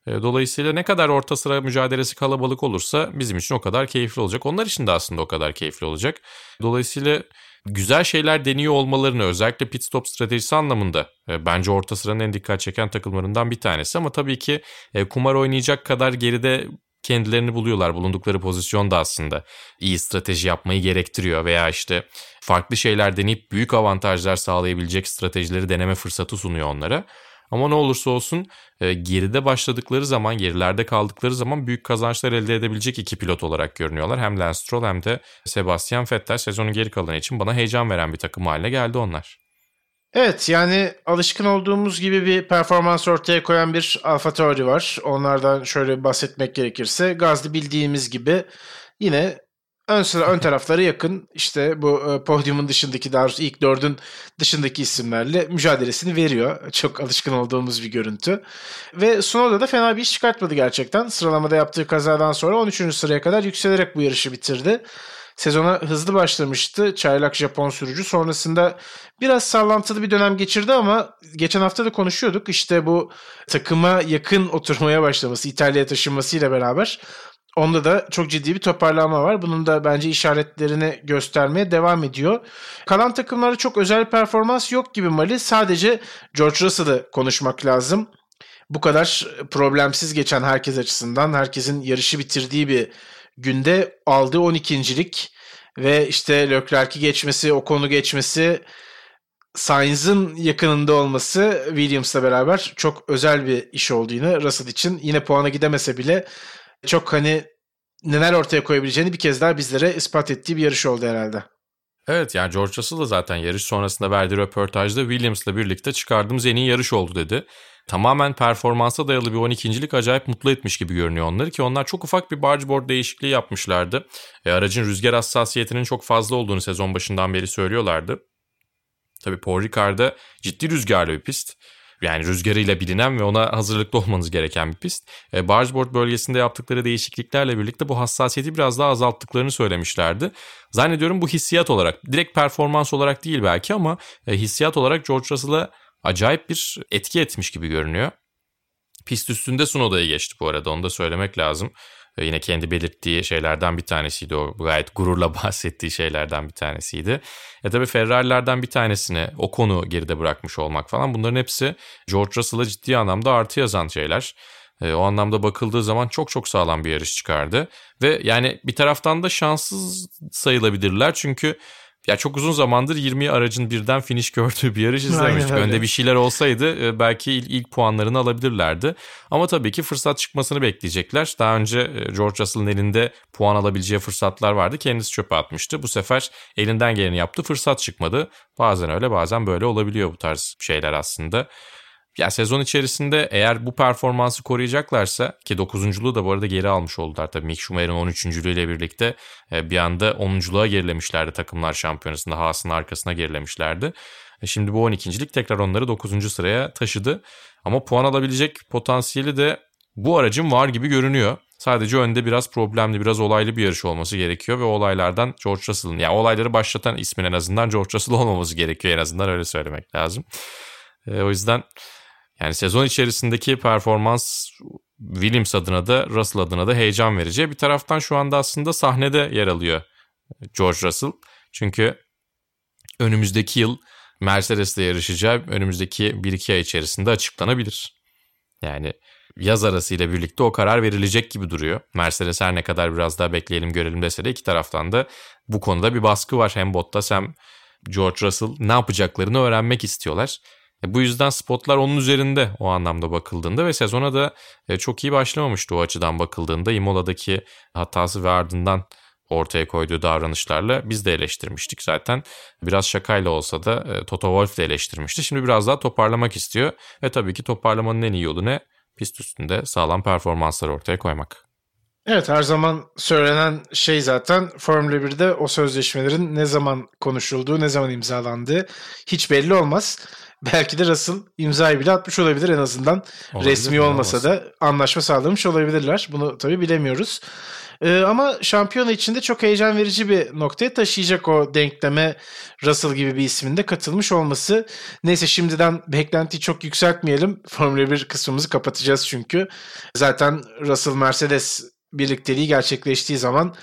Dolayısıyla ne kadar orta sıra mücadelesi kalabalık olursa bizim için o kadar keyifli olacak. Onlar için de aslında o kadar keyifli olacak. Dolayısıyla güzel şeyler deniyor olmalarını özellikle pit stop stratejisi anlamında bence orta sıranın en dikkat çeken takımlarından bir tanesi. Ama tabii ki kumar oynayacak kadar geride kendilerini buluyorlar. Bulundukları pozisyon da aslında iyi strateji yapmayı gerektiriyor veya işte farklı şeyler deneyip büyük avantajlar sağlayabilecek stratejileri deneme fırsatı sunuyor onlara. Ama ne olursa olsun e, geride başladıkları zaman, gerilerde kaldıkları zaman büyük kazançlar elde edebilecek iki pilot olarak görünüyorlar. Hem Lance Stroll hem de Sebastian Vettel sezonun geri kalanı için bana heyecan veren bir takım haline geldi onlar. Evet yani alışkın olduğumuz gibi bir performans ortaya koyan bir Alfa Tauri var. Onlardan şöyle bahsetmek gerekirse Gazli bildiğimiz gibi yine ön sıra ön tarafları yakın. İşte bu e, podyumun dışındaki daha doğrusu ilk dördün dışındaki isimlerle mücadelesini veriyor. Çok alışkın olduğumuz bir görüntü. Ve Sunoda da fena bir iş çıkartmadı gerçekten. Sıralamada yaptığı kazadan sonra 13. sıraya kadar yükselerek bu yarışı bitirdi. Sezona hızlı başlamıştı çaylak Japon sürücü. Sonrasında biraz sallantılı bir dönem geçirdi ama geçen hafta da konuşuyorduk. İşte bu takıma yakın oturmaya başlaması, İtalya'ya taşınmasıyla beraber Onda da çok ciddi bir toparlanma var. Bunun da bence işaretlerini göstermeye devam ediyor. Kalan takımlarda çok özel performans yok gibi Mali. Sadece George Russell'ı konuşmak lazım. Bu kadar problemsiz geçen herkes açısından, herkesin yarışı bitirdiği bir günde aldığı 12.lik ve işte Leclerc'i geçmesi, o konu geçmesi, Sainz'ın yakınında olması Williams'la beraber çok özel bir iş oldu yine Russell için. Yine puana gidemese bile çok hani neler ortaya koyabileceğini bir kez daha bizlere ispat ettiği bir yarış oldu herhalde. Evet yani George Russell da zaten yarış sonrasında verdiği röportajda Williams'la birlikte çıkardığımız en iyi yarış oldu dedi. Tamamen performansa dayalı bir 12.lik acayip mutlu etmiş gibi görünüyor onları ki onlar çok ufak bir bargeboard değişikliği yapmışlardı. E, aracın rüzgar hassasiyetinin çok fazla olduğunu sezon başından beri söylüyorlardı. Tabii Paul Ricard'da ciddi rüzgarlı bir pist yani rüzgarıyla bilinen ve ona hazırlıklı olmanız gereken bir pist. E, bargeboard bölgesinde yaptıkları değişikliklerle birlikte bu hassasiyeti biraz daha azalttıklarını söylemişlerdi. Zannediyorum bu hissiyat olarak, direkt performans olarak değil belki ama e, hissiyat olarak George Russell'a acayip bir etki etmiş gibi görünüyor. Pist üstünde Sunoda'yı geçti bu arada onu da söylemek lazım. Ee, yine kendi belirttiği şeylerden bir tanesiydi o gayet gururla *laughs* bahsettiği şeylerden bir tanesiydi. E tabi Ferrari'lerden bir tanesini o konu geride bırakmış olmak falan bunların hepsi George Russell'a ciddi anlamda artı yazan şeyler. E, o anlamda bakıldığı zaman çok çok sağlam bir yarış çıkardı. Ve yani bir taraftan da şanssız sayılabilirler çünkü ya çok uzun zamandır 20 aracın birden finish gördüğü bir yarış izlemiştik. Önde bir şeyler olsaydı e, belki ilk, ilk puanlarını alabilirlerdi. Ama tabii ki fırsat çıkmasını bekleyecekler. Daha önce e, George Russell'ın elinde puan alabileceği fırsatlar vardı. Kendisi çöpe atmıştı. Bu sefer elinden geleni yaptı. Fırsat çıkmadı. Bazen öyle bazen böyle olabiliyor bu tarz şeyler aslında. Ya sezon içerisinde eğer bu performansı koruyacaklarsa ki 9.luğu da bu arada geri almış oldular tabii Mick Schumacher'ın 13. ile birlikte e, bir anda 10.luğa gerilemişlerdi takımlar şampiyonasında Haas'ın arkasına gerilemişlerdi. E, şimdi bu 12.lik tekrar onları 9. sıraya taşıdı. Ama puan alabilecek potansiyeli de bu aracın var gibi görünüyor. Sadece önde biraz problemli, biraz olaylı bir yarış olması gerekiyor ve olaylardan George Russell'ın, yani olayları başlatan ismin en azından George Russell olmaması gerekiyor en azından öyle söylemek lazım. E, o yüzden yani sezon içerisindeki performans Williams adına da Russell adına da heyecan verici. Bir taraftan şu anda aslında sahnede yer alıyor George Russell. Çünkü önümüzdeki yıl Mercedes'le yarışacağı önümüzdeki 1-2 ay içerisinde açıklanabilir. Yani yaz arasıyla birlikte o karar verilecek gibi duruyor. Mercedes her ne kadar biraz daha bekleyelim görelim dese de iki taraftan da bu konuda bir baskı var. Hem Bottas hem George Russell ne yapacaklarını öğrenmek istiyorlar. E, bu yüzden spotlar onun üzerinde o anlamda bakıldığında ve sezona da e, çok iyi başlamamıştı o açıdan bakıldığında. Imola'daki hatası ve ardından ortaya koyduğu davranışlarla biz de eleştirmiştik zaten. Biraz şakayla olsa da e, Toto Wolff de eleştirmişti. Şimdi biraz daha toparlamak istiyor. Ve tabii ki toparlamanın en iyi yolu ne? Pist üstünde sağlam performanslar ortaya koymak. Evet her zaman söylenen şey zaten Formula 1'de o sözleşmelerin ne zaman konuşulduğu, ne zaman imzalandığı hiç belli olmaz. Belki de Russell imzayı bile atmış olabilir en azından. Olabilir, Resmi olmasa da anlaşma sağlamış olabilirler. Bunu tabii bilemiyoruz. Ee, ama şampiyona içinde çok heyecan verici bir noktaya taşıyacak o denkleme Russell gibi bir ismin de katılmış olması. Neyse şimdiden beklentiyi çok yükseltmeyelim. Formula 1 kısmımızı kapatacağız çünkü. Zaten Russell Mercedes birlikteliği gerçekleştiği zaman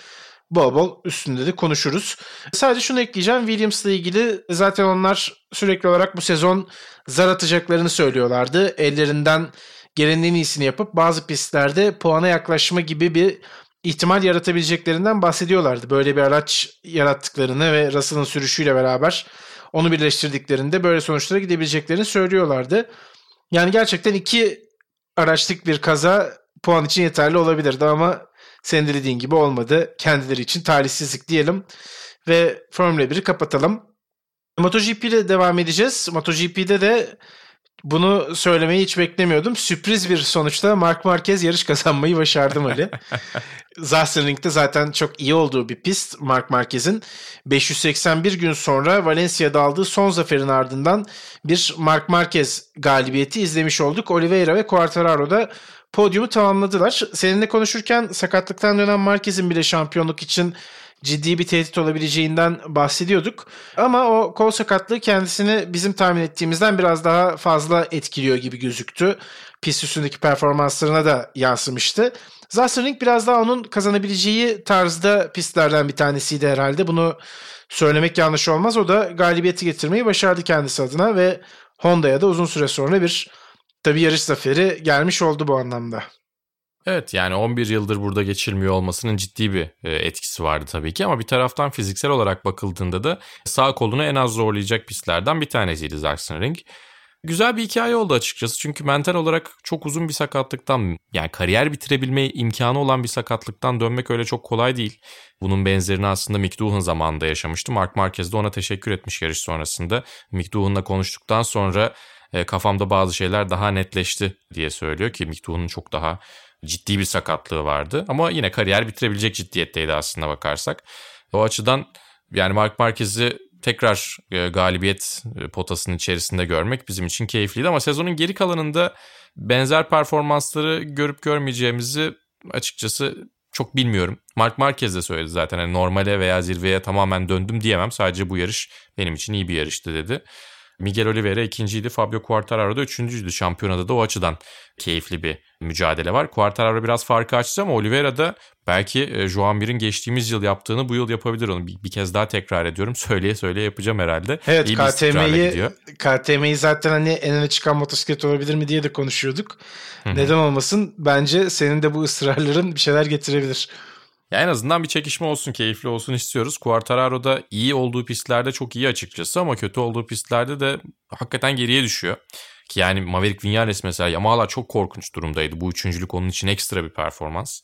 bol bol üstünde de konuşuruz. Sadece şunu ekleyeceğim. Williams'la ilgili zaten onlar sürekli olarak bu sezon zar atacaklarını söylüyorlardı. Ellerinden gelenin en iyisini yapıp bazı pistlerde puana yaklaşma gibi bir ihtimal yaratabileceklerinden bahsediyorlardı. Böyle bir araç yarattıklarını ve Russell'ın sürüşüyle beraber onu birleştirdiklerinde böyle sonuçlara gidebileceklerini söylüyorlardı. Yani gerçekten iki araçlık bir kaza puan için yeterli olabilirdi ama senin de dediğin gibi olmadı. Kendileri için talihsizlik diyelim. Ve Formula 1'i kapatalım. MotoGP ile devam edeceğiz. MotoGP'de de bunu söylemeyi hiç beklemiyordum. Sürpriz bir sonuçta Mark Marquez yarış kazanmayı başardı Ali. *laughs* Zahsenring'de zaten çok iyi olduğu bir pist Mark Marquez'in. 581 gün sonra Valencia'da aldığı son zaferin ardından bir Mark Marquez galibiyeti izlemiş olduk. Oliveira ve Quartararo da podyumu tamamladılar. Seninle konuşurken sakatlıktan dönen Marquez'in bile şampiyonluk için ciddi bir tehdit olabileceğinden bahsediyorduk. Ama o kol sakatlığı kendisini bizim tahmin ettiğimizden biraz daha fazla etkiliyor gibi gözüktü. Pist üstündeki performanslarına da yansımıştı. Zasserling biraz daha onun kazanabileceği tarzda pistlerden bir tanesiydi herhalde. Bunu söylemek yanlış olmaz. O da galibiyeti getirmeyi başardı kendisi adına ve Honda'ya da uzun süre sonra bir tabii yarış zaferi gelmiş oldu bu anlamda. Evet yani 11 yıldır burada geçirmiyor olmasının ciddi bir e, etkisi vardı tabii ki ama bir taraftan fiziksel olarak bakıldığında da sağ kolunu en az zorlayacak pistlerden bir tanesiydi Sachsenring. Güzel bir hikaye oldu açıkçası çünkü mental olarak çok uzun bir sakatlıktan yani kariyer bitirebilme imkanı olan bir sakatlıktan dönmek öyle çok kolay değil. Bunun benzerini aslında Mick Doohan zamanında yaşamıştı. Mark Marquez de ona teşekkür etmiş yarış sonrasında. Mick Doohan'la konuştuktan sonra e, kafamda bazı şeyler daha netleşti diye söylüyor ki Doohan'ın çok daha ciddi bir sakatlığı vardı. Ama yine kariyer bitirebilecek ciddiyetteydi aslında bakarsak. O açıdan yani Mark Marquez'i tekrar e, galibiyet e, potasının içerisinde görmek bizim için keyifliydi. Ama sezonun geri kalanında benzer performansları görüp görmeyeceğimizi açıkçası çok bilmiyorum. Mark Marquez de söyledi zaten hani normale veya zirveye tamamen döndüm diyemem. Sadece bu yarış benim için iyi bir yarıştı dedi. Miguel Oliveira ikinciydi. Fabio Quartararo da üçüncüydü. Şampiyonada da o açıdan keyifli bir mücadele var. Quartararo biraz farkı açtı ama Oliveira da belki e, Joan Mir'in geçtiğimiz yıl yaptığını bu yıl yapabilir onu. Bir, bir kez daha tekrar ediyorum. *laughs* Söyleye söyleye yapacağım herhalde. Evet İyi KTM'yi KTM'yi zaten hani en öne çıkan motosiklet olabilir mi diye de konuşuyorduk. Neden olmasın? Bence senin de bu ısrarların bir şeyler getirebilir. Ya en azından bir çekişme olsun, keyifli olsun istiyoruz. Quartararo da iyi olduğu pistlerde çok iyi açıkçası ama kötü olduğu pistlerde de hakikaten geriye düşüyor. Ki yani Maverick Vinales mesela Yamaha çok korkunç durumdaydı. Bu üçüncülük onun için ekstra bir performans.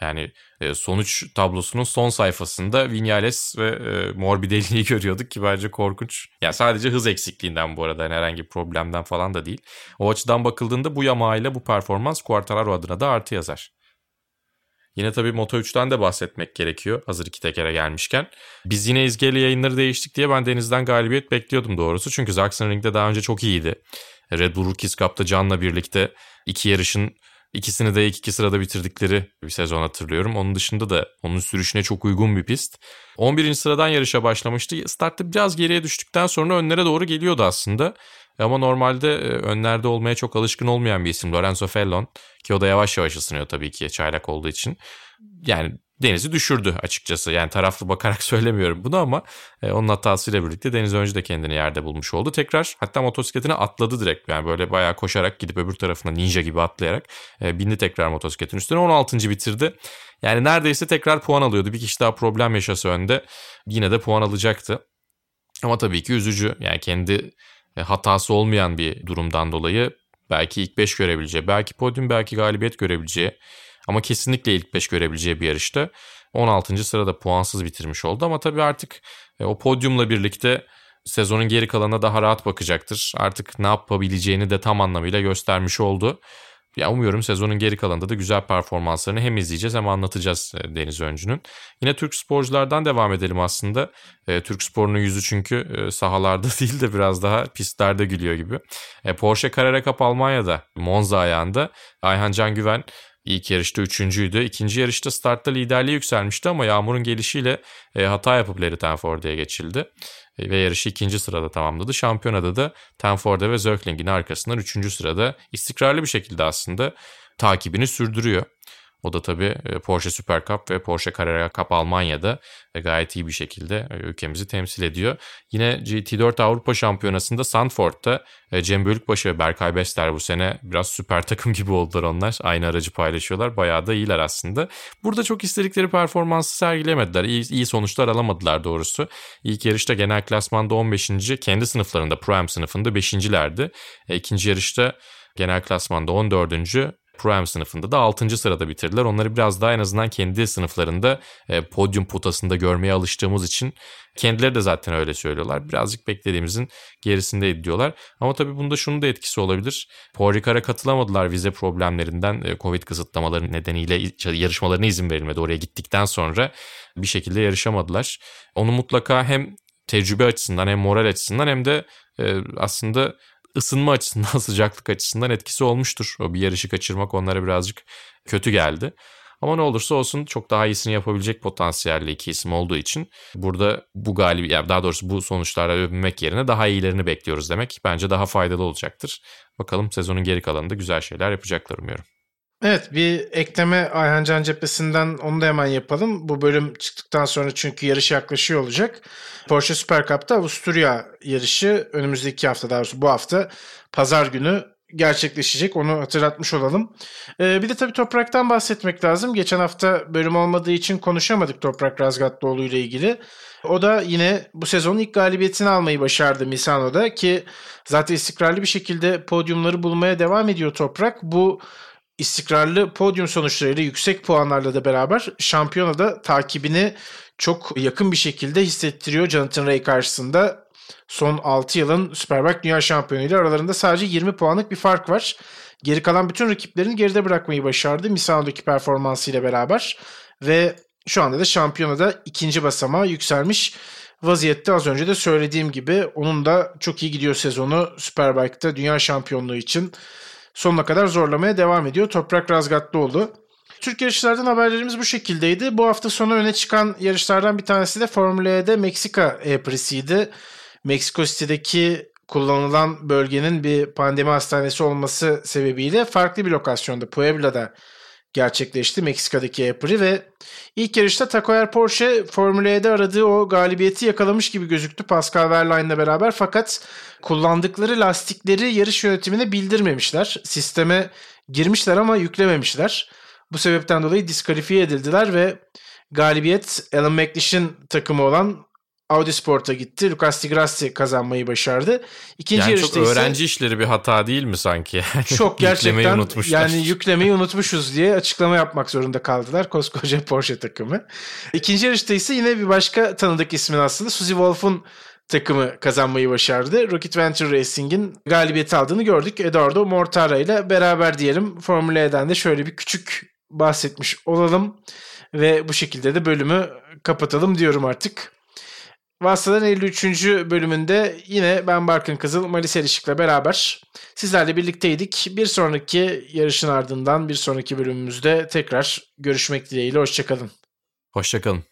Yani e, sonuç tablosunun son sayfasında Vinales ve e, Morbidelli'yi *laughs* görüyorduk ki bence korkunç. Yani sadece hız eksikliğinden bu arada yani herhangi bir problemden falan da değil. O açıdan bakıldığında bu Yamaha ile bu performans Quartararo adına da artı yazar. Yine tabii Moto3'ten de bahsetmek gerekiyor hazır iki tekere gelmişken. Biz yine izgeli yayınları değiştik diye ben Deniz'den galibiyet bekliyordum doğrusu. Çünkü Sachsenring'de daha önce çok iyiydi. Red Bull Rookies Cup'ta Can'la birlikte iki yarışın ikisini de ilk iki sırada bitirdikleri bir sezon hatırlıyorum. Onun dışında da onun sürüşüne çok uygun bir pist. 11. sıradan yarışa başlamıştı. Startta biraz geriye düştükten sonra önlere doğru geliyordu aslında. Ama normalde e, önlerde olmaya çok alışkın olmayan bir isim Lorenzo Fellon. Ki o da yavaş yavaş ısınıyor tabii ki çaylak olduğu için. Yani Deniz'i düşürdü açıkçası. Yani taraflı bakarak *laughs* söylemiyorum bunu ama e, onun hatasıyla birlikte Deniz önce de kendini yerde bulmuş oldu. Tekrar hatta motosikletine atladı direkt. Yani böyle bayağı koşarak gidip öbür tarafına ninja gibi atlayarak e, bindi tekrar motosikletin üstüne. 16. bitirdi. Yani neredeyse tekrar puan alıyordu. Bir kişi daha problem yaşası önde. Yine de puan alacaktı. Ama tabii ki üzücü. Yani kendi hatası olmayan bir durumdan dolayı belki ilk 5 görebileceği, belki podyum, belki galibiyet görebileceği ama kesinlikle ilk 5 görebileceği bir yarışta 16. sırada puansız bitirmiş oldu ama tabii artık e, o podyumla birlikte sezonun geri kalanına daha rahat bakacaktır. Artık ne yapabileceğini de tam anlamıyla göstermiş oldu. Ya umuyorum sezonun geri kalanında da güzel performanslarını hem izleyeceğiz hem anlatacağız e, Deniz Öncü'nün. Yine Türk sporculardan devam edelim aslında. E, Türk sporunun yüzü çünkü e, sahalarda *laughs* değil de biraz daha pistlerde gülüyor gibi. E, Porsche Carrera Cup Almanya'da Monza ayağında Ayhan Can Güven İlk yarışta üçüncüydü. İkinci yarışta startta liderliğe yükselmişti ama yağmurun gelişiyle e, hata yapıp Larry Tenforde'ye geçildi. E, ve yarışı ikinci sırada tamamladı. Şampiyonada da Tenforde ve Zöckling'in arkasından üçüncü sırada istikrarlı bir şekilde aslında takibini sürdürüyor. O da tabii e, Porsche Super Cup ve Porsche Carrera Cup Almanya'da e, gayet iyi bir şekilde e, ülkemizi temsil ediyor. Yine GT4 Avrupa Şampiyonası'nda Sandford'da Cem Bölükbaşı ve Berkay Besler bu sene biraz süper takım gibi oldular onlar. Aynı aracı paylaşıyorlar. Bayağı da iyiler aslında. Burada çok istedikleri performansı sergilemediler. İyi, iyi sonuçlar alamadılar doğrusu. İlk yarışta genel klasmanda 15. kendi sınıflarında Prime sınıfında 5.lerdi. İkinci yarışta genel klasmanda 14. Prime sınıfında da 6. sırada bitirdiler. Onları biraz daha en azından kendi sınıflarında e, podyum potasında görmeye alıştığımız için kendileri de zaten öyle söylüyorlar. Birazcık beklediğimizin gerisindeydi diyorlar. Ama tabii bunda şunun da etkisi olabilir. Paul Ricard'a katılamadılar vize problemlerinden. E, Covid kısıtlamaları nedeniyle yarışmalarına izin verilmedi. Oraya gittikten sonra bir şekilde yarışamadılar. Onu mutlaka hem tecrübe açısından hem moral açısından hem de e, aslında ısınma açısından, *laughs* sıcaklık açısından etkisi olmuştur. O bir yarışı kaçırmak onlara birazcık kötü geldi. Ama ne olursa olsun çok daha iyisini yapabilecek potansiyelli iki isim olduğu için burada bu galibi yani daha doğrusu bu sonuçlarla övünmek yerine daha iyilerini bekliyoruz demek bence daha faydalı olacaktır. Bakalım sezonun geri kalanında güzel şeyler yapacaklar umuyorum. Evet bir ekleme Ayhan Can cephesinden onu da hemen yapalım. Bu bölüm çıktıktan sonra çünkü yarış yaklaşıyor olacak. Porsche Super Cup'ta Avusturya yarışı önümüzdeki hafta daha doğrusu bu hafta pazar günü gerçekleşecek. Onu hatırlatmış olalım. Ee, bir de tabii Toprak'tan bahsetmek lazım. Geçen hafta bölüm olmadığı için konuşamadık Toprak Razgatlıoğlu ile ilgili. O da yine bu sezonun ilk galibiyetini almayı başardı Misano'da ki zaten istikrarlı bir şekilde podyumları bulmaya devam ediyor Toprak. Bu istikrarlı podyum sonuçlarıyla yüksek puanlarla da beraber şampiyonada takibini çok yakın bir şekilde hissettiriyor Jonathan Ray karşısında. Son 6 yılın Superbike Dünya Şampiyonu ile aralarında sadece 20 puanlık bir fark var. Geri kalan bütün rakiplerini geride bırakmayı başardı Misano'daki performansıyla beraber. Ve şu anda da şampiyonada ikinci basamağa yükselmiş vaziyette az önce de söylediğim gibi onun da çok iyi gidiyor sezonu Superbike'da dünya şampiyonluğu için sonuna kadar zorlamaya devam ediyor. Toprak Razgatlıoğlu. Türk yarışlardan haberlerimiz bu şekildeydi. Bu hafta sonu öne çıkan yarışlardan bir tanesi de Formula E'de Meksika E-Prix'siydi. Meksiko City'deki kullanılan bölgenin bir pandemi hastanesi olması sebebiyle farklı bir lokasyonda Puebla'da gerçekleşti Meksika'daki April ve ilk yarışta Takoyer Porsche Formula E'de aradığı o galibiyeti yakalamış gibi gözüktü Pascal Wehrlein'le beraber fakat kullandıkları lastikleri yarış yönetimine bildirmemişler. Sisteme girmişler ama yüklememişler. Bu sebepten dolayı diskalifiye edildiler ve galibiyet Alan McLeish'in takımı olan Audi Sport'a gitti. Lucas Di Grassi kazanmayı başardı. İkinci yani yarışta çok öğrenci işleri bir hata değil mi sanki? çok *laughs* gerçekten unutmuşlar. yani yüklemeyi unutmuşuz diye açıklama yapmak zorunda kaldılar koskoca *laughs* Porsche takımı. İkinci yarışta ise yine bir başka tanıdık ismin aslında Suzy Wolf'un takımı kazanmayı başardı. Rocket Venture Racing'in galibiyeti aldığını gördük. Eduardo Mortara ile beraber diyelim. Formula E'den de şöyle bir küçük bahsetmiş olalım. Ve bu şekilde de bölümü kapatalım diyorum artık. Vasıtadan 53. bölümünde yine ben Barkın Kızıl, Malis Erişik'le beraber sizlerle birlikteydik. Bir sonraki yarışın ardından bir sonraki bölümümüzde tekrar görüşmek dileğiyle. Hoşçakalın. Hoşçakalın.